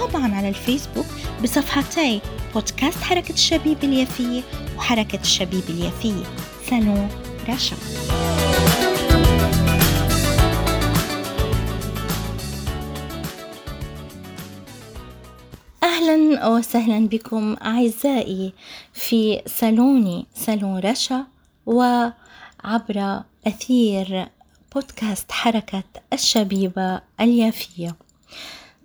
وطبعا على الفيسبوك بصفحتي بودكاست حركة الشبيب اليافية وحركة الشبيب اليافية. سالون رشا. أهلا وسهلا بكم أعزائي في صالوني صالون رشا وعبر أثير بودكاست حركة الشبيبة اليافية.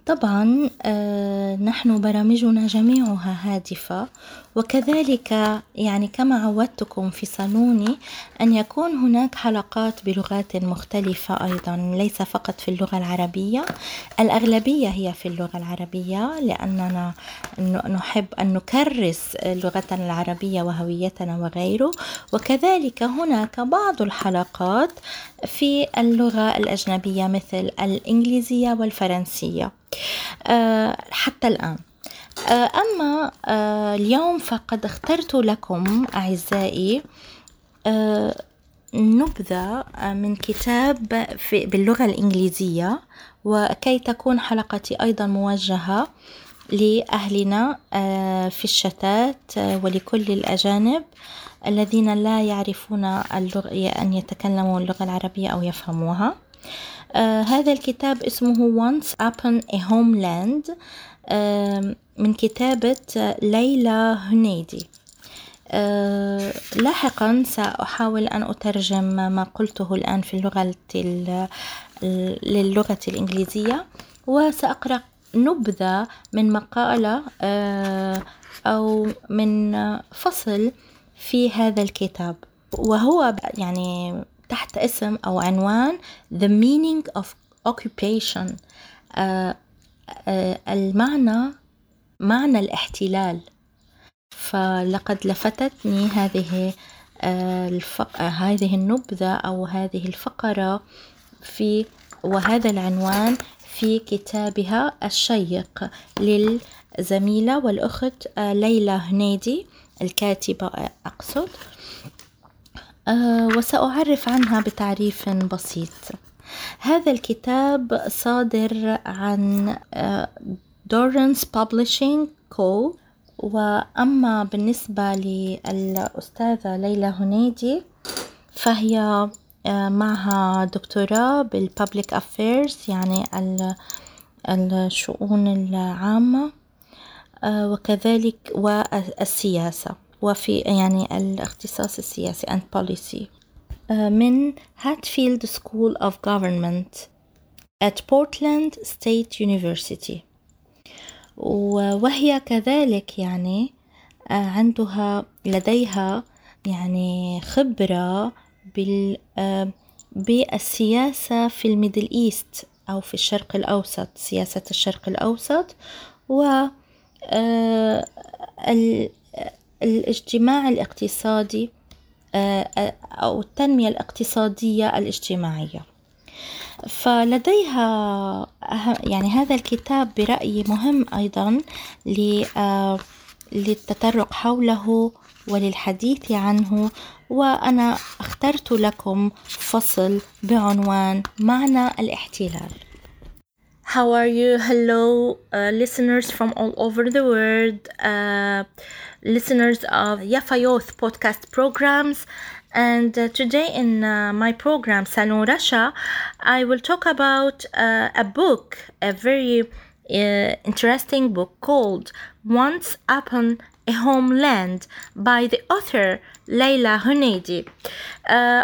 طبعا آه، نحن برامجنا جميعها هادفة وكذلك يعني كما عودتكم في صالوني أن يكون هناك حلقات بلغات مختلفة أيضا ليس فقط في اللغة العربية الأغلبية هي في اللغة العربية لأننا نحب أن نكرس لغتنا العربية وهويتنا وغيره وكذلك هناك بعض الحلقات في اللغة الأجنبية مثل الإنجليزية والفرنسية. حتى الآن. آه، أما آه، اليوم فقد اخترت لكم أعزائي نبذة من كتاب باللغة الإنجليزية وكي تكون حلقتي أيضا موجهة لأهلنا في الشتات ولكل الأجانب الذين لا يعرفون أن يتكلموا اللغة العربية أو يفهموها. آه هذا الكتاب اسمه Once Upon a Homeland آه من كتابة ليلى هنيدي. آه لاحقا سأحاول أن أترجم ما قلته الآن في اللغة للغة الإنجليزية وسأقرأ نبذة من مقالة أو من فصل في هذا الكتاب. وهو يعني تحت اسم أو عنوان The Meaning of Occupation. آه آه المعنى معنى الاحتلال. فلقد لفتتني هذه آه الفق... هذه النبذة أو هذه الفقرة في وهذا العنوان في كتابها الشيق للزميلة والأخت ليلى هنيدي الكاتبة أقصد. وسأعرف عنها بتعريف بسيط. هذا الكتاب صادر عن دورنس بابليشينج كو وأما بالنسبة للأستاذة ليلى هنيدي فهي معها دكتوراه بالبابليك أفيرز يعني الشؤون العامة وكذلك والسياسة. وفي يعني الاختصاص السياسي and policy. من Hatfield School of Government at Portland State University. وهي كذلك يعني عندها لديها يعني خبرة بال بالسياسة في الميدل إيست أو في الشرق الأوسط سياسة الشرق الأوسط. و الاجتماع الاقتصادي أو التنمية الاقتصادية الاجتماعية. فلديها يعني هذا الكتاب برأيي مهم أيضا للتطرق حوله وللحديث عنه وأنا اخترت لكم فصل بعنوان معنى الاحتلال. How are you? Hello, uh, listeners from all over the world, uh, listeners of Yafa Youth podcast programs. And uh, today in uh, my program, Salon Rasha, I will talk about uh, a book, a very uh, interesting book called Once Upon a Homeland by the author Leila Huneidi. Uh,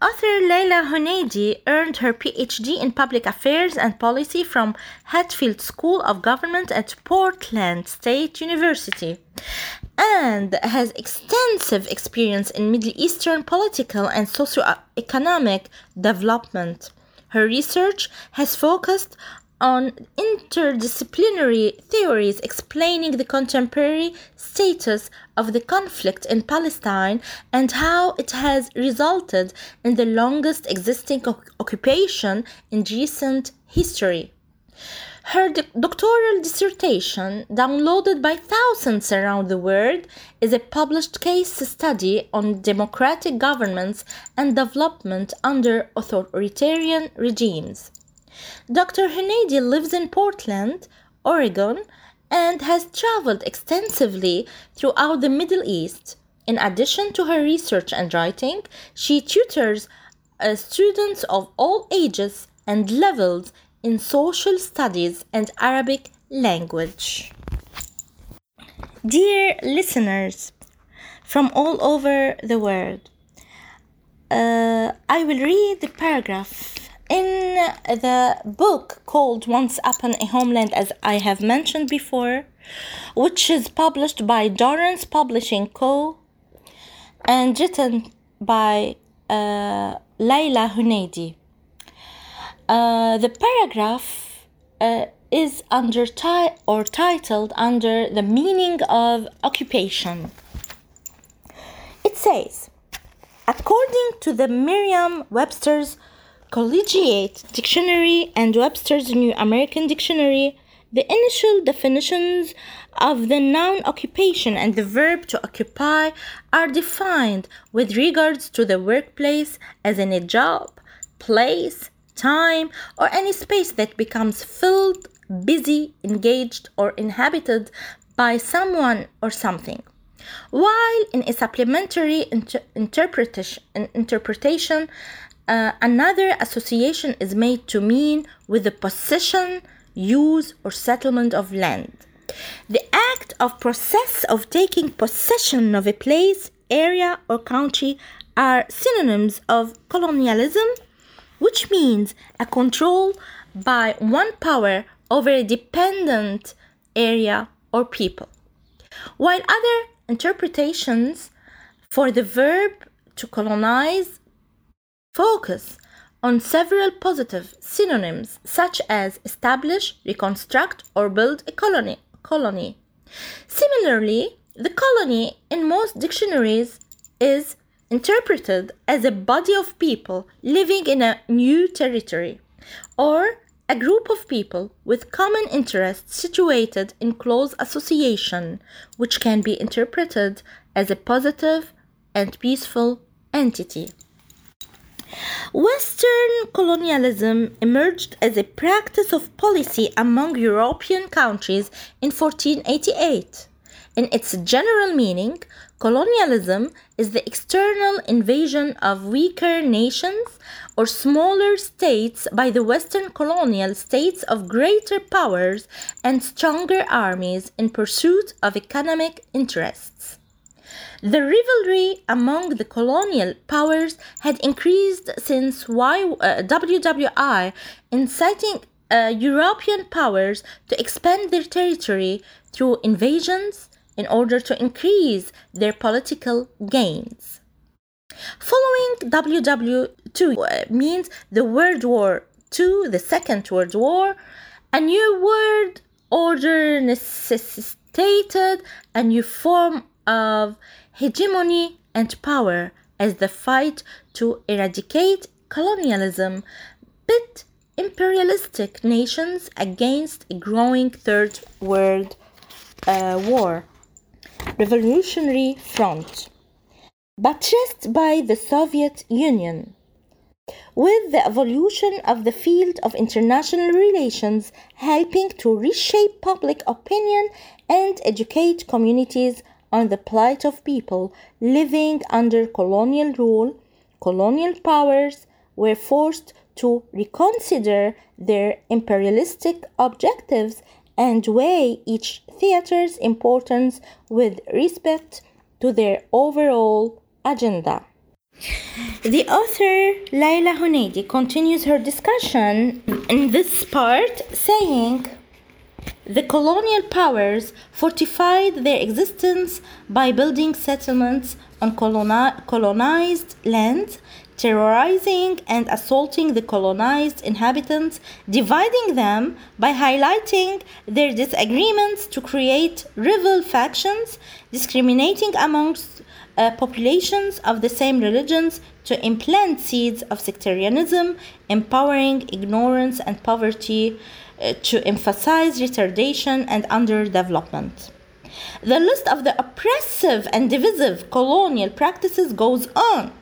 author Leila Huneidi earned her PhD in Public Affairs and Policy from Hatfield School of Government at Portland State University and has extensive experience in Middle Eastern political and socio-economic development. Her research has focused on interdisciplinary theories explaining the contemporary status of the conflict in Palestine and how it has resulted in the longest existing occupation in recent history. Her doctoral dissertation, downloaded by thousands around the world, is a published case study on democratic governments and development under authoritarian regimes. Dr. Huneidi lives in Portland, Oregon, and has traveled extensively throughout the Middle East. In addition to her research and writing, she tutors uh, students of all ages and levels in social studies and Arabic language. Dear listeners from all over the world, uh, I will read the paragraph in the book called Once Upon a Homeland, as I have mentioned before, which is published by Dorrance Publishing Co. and written by uh, Layla Huneidi. Uh, the paragraph uh, is under ti- or titled under the meaning of occupation. It says, according to the Merriam-Webster's Collegiate Dictionary and Webster's New American Dictionary, the initial definitions of the noun occupation and the verb to occupy are defined with regards to the workplace as in a job, place, time, or any space that becomes filled, busy, engaged, or inhabited by someone or something. While in a supplementary inter- interpretation, interpretation uh, another association is made to mean with the possession, use, or settlement of land. The act of process of taking possession of a place, area, or country are synonyms of colonialism, which means a control by one power over a dependent area or people. While other interpretations for the verb to colonize focus on several positive synonyms such as establish, reconstruct, or build a colony. colony. Similarly, the colony in most dictionaries is interpreted as a body of people living in a new territory or a group of people with common interests situated in close association, which can be interpreted as a positive and peaceful entity. Western colonialism emerged as a practice of policy among European countries in 1488. In its general meaning, colonialism is the external invasion of weaker nations or smaller states by the Western colonial states of greater powers and stronger armies in pursuit of economic interests. The rivalry among the colonial powers had increased since y, uh, WWI, inciting uh, European powers to expand their territory through invasions, in order to increase their political gains. Following WW2 uh, means the World War II, the Second World War, a new world order necessitated a new form of hegemony and power as the fight to eradicate colonialism pit imperialistic nations against a growing third world uh, war Revolutionary Front, buttressed by the Soviet Union. With the evolution of the field of international relations helping to reshape public opinion and educate communities on the plight of people living under colonial rule, colonial powers were forced to reconsider their imperialistic objectives and weigh each theater's importance with respect to their overall agenda. The author Layla Huneidi continues her discussion in this part saying the colonial powers fortified their existence by building settlements on colonized lands, terrorizing and assaulting the colonized inhabitants, dividing them by highlighting their disagreements to create rival factions, discriminating amongst uh, populations of the same religions to implant seeds of sectarianism, empowering ignorance and poverty, Uh, to emphasize retardation and underdevelopment. The list of the oppressive and divisive colonial practices goes on.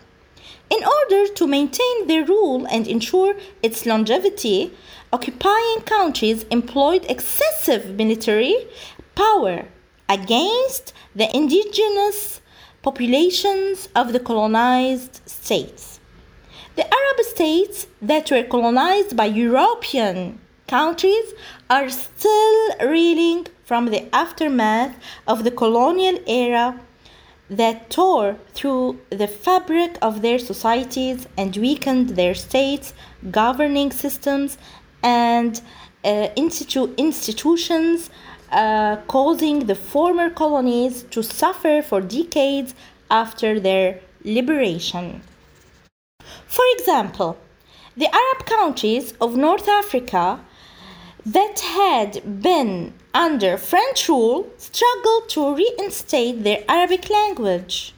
In order to maintain their rule and ensure its longevity, occupying countries employed excessive military power against the indigenous populations of the colonized states. The Arab states that were colonized by European countries are still reeling from the aftermath of the colonial era that tore through the fabric of their societies and weakened their states, governing systems, and uh, institu- institutions uh, causing the former colonies to suffer for decades after their liberation. For example, the Arab countries of North Africa that had been under French rule struggled to reinstate their Arabic language,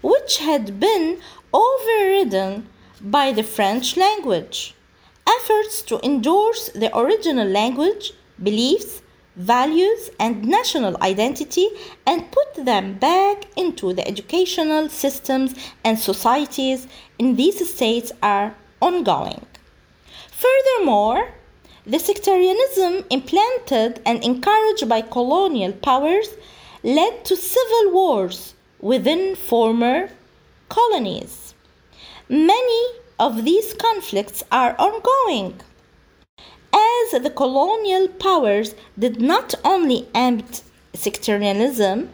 which had been overridden by the French language. Efforts to endorse the original language, beliefs, values, and national identity and put them back into the educational systems and societies in these states are ongoing. Furthermore, the sectarianism implanted and encouraged by colonial powers led to civil wars within former colonies. Many of these conflicts are ongoing as the colonial powers did not only empt sectarianism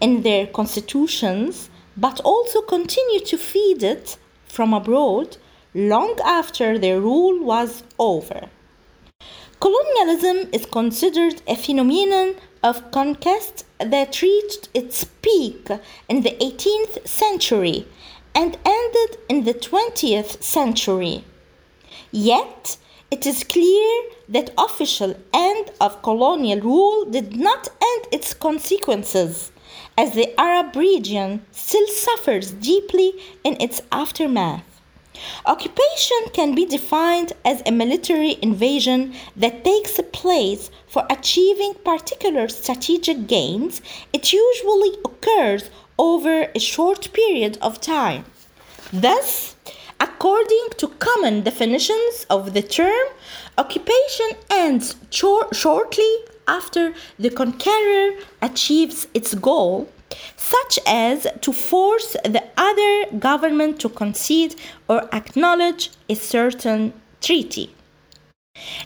in their constitutions, but also continued to feed it from abroad long after their rule was over. Colonialism is considered a phenomenon of conquest that reached its peak in the 18th century and ended in the 20th century. Yet, it is clear that official end of colonial rule did not end its consequences, as the Arab region still suffers deeply in its aftermath. Occupation can be defined as a military invasion that takes place for achieving particular strategic gains. It usually occurs over a short period of time. Thus, According to common definitions of the term, occupation ends shortly after the conqueror achieves its goal, such as to force the other government to concede or acknowledge a certain treaty.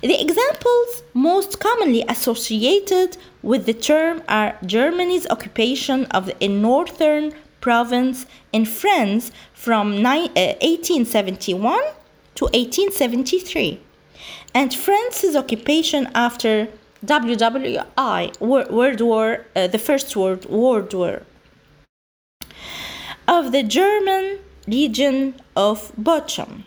The examples most commonly associated with the term are Germany's occupation of a northern province in France from 1871 uh, to 1873, and France's occupation after WWI, World War, uh, the First World, World War, of the German region of Bochum.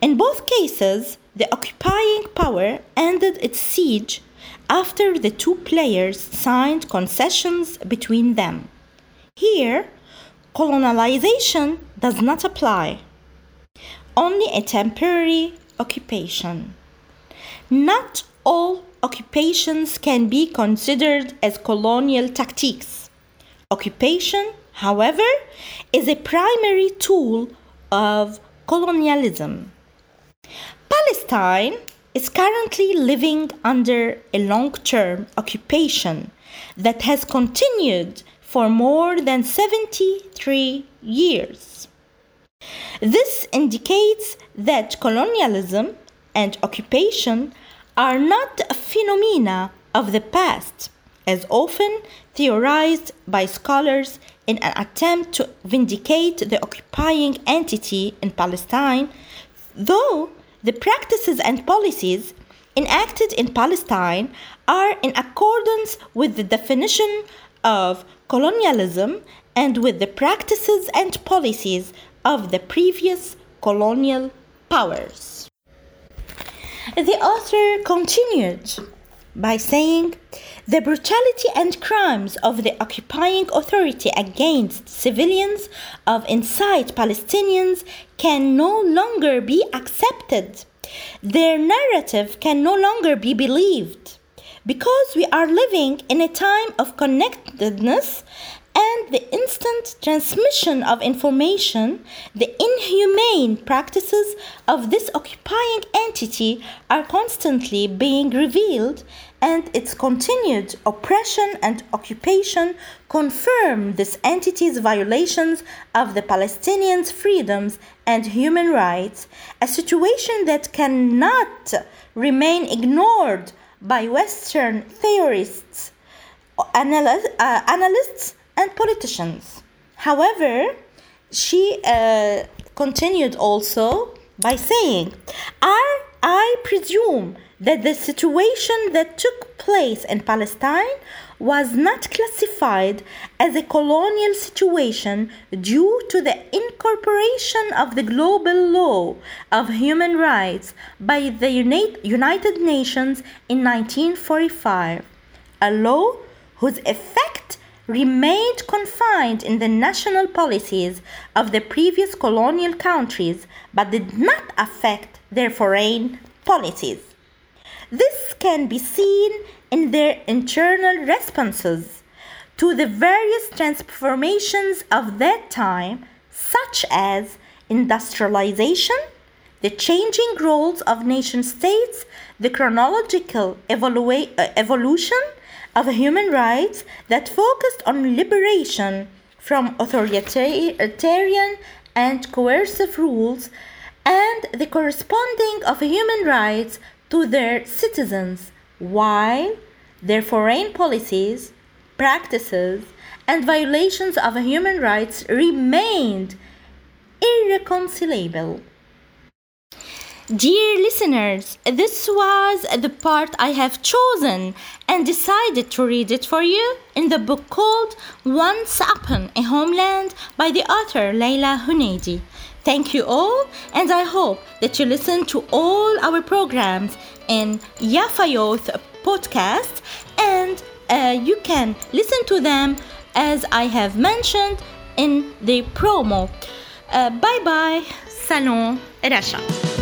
In both cases, the occupying power ended its siege after the two players signed concessions between them. Here, colonialization does not apply, only a temporary occupation. Not all occupations can be considered as colonial tactics. Occupation, however, is a primary tool of colonialism. Palestine is currently living under a long term occupation that has continued for more than 73 years. This indicates that colonialism and occupation are not phenomena of the past, as often theorized by scholars in an attempt to vindicate the occupying entity in Palestine, though the practices and policies enacted in Palestine are in accordance with the definition of colonialism and with the practices and policies of the previous colonial powers. The author continued by saying, the brutality and crimes of the occupying authority against civilians of inside Palestinians can no longer be accepted. Their narrative can no longer be believed because we are living in a time of connectedness and the instant transmission of information, the inhumane practices of this occupying entity are constantly being revealed, and its continued oppression and occupation confirm this entity's violations of the Palestinians' freedoms and human rights, a situation that cannot remain ignored by Western theorists, analysts, uh, analysts and politicians. However, she uh, continued also by saying, I, I presume that the situation that took place in Palestine was not classified as a colonial situation due to the incorporation of the global law of human rights by the United Nations in 1945, a law whose effect remained confined in the national policies of the previous colonial countries but did not affect their foreign policies. This can be seen in their internal responses to the various transformations of that time, such as industrialization, the changing roles of nation states, the chronological uh, evolution of human rights that focused on liberation from authoritarian and coercive rules and the corresponding of human rights to their citizens while their foreign policies, practices, and violations of human rights remained irreconcilable. Dear listeners, this was the part I have chosen and decided to read it for you in the book called Once Upon a Homeland by the author Leila Huneidi. Thank you all, and I hope that you listen to all our programs in Yafa Youth podcast and uh, you can listen to them as I have mentioned in the promo. Uh, bye bye, Salon Rasha.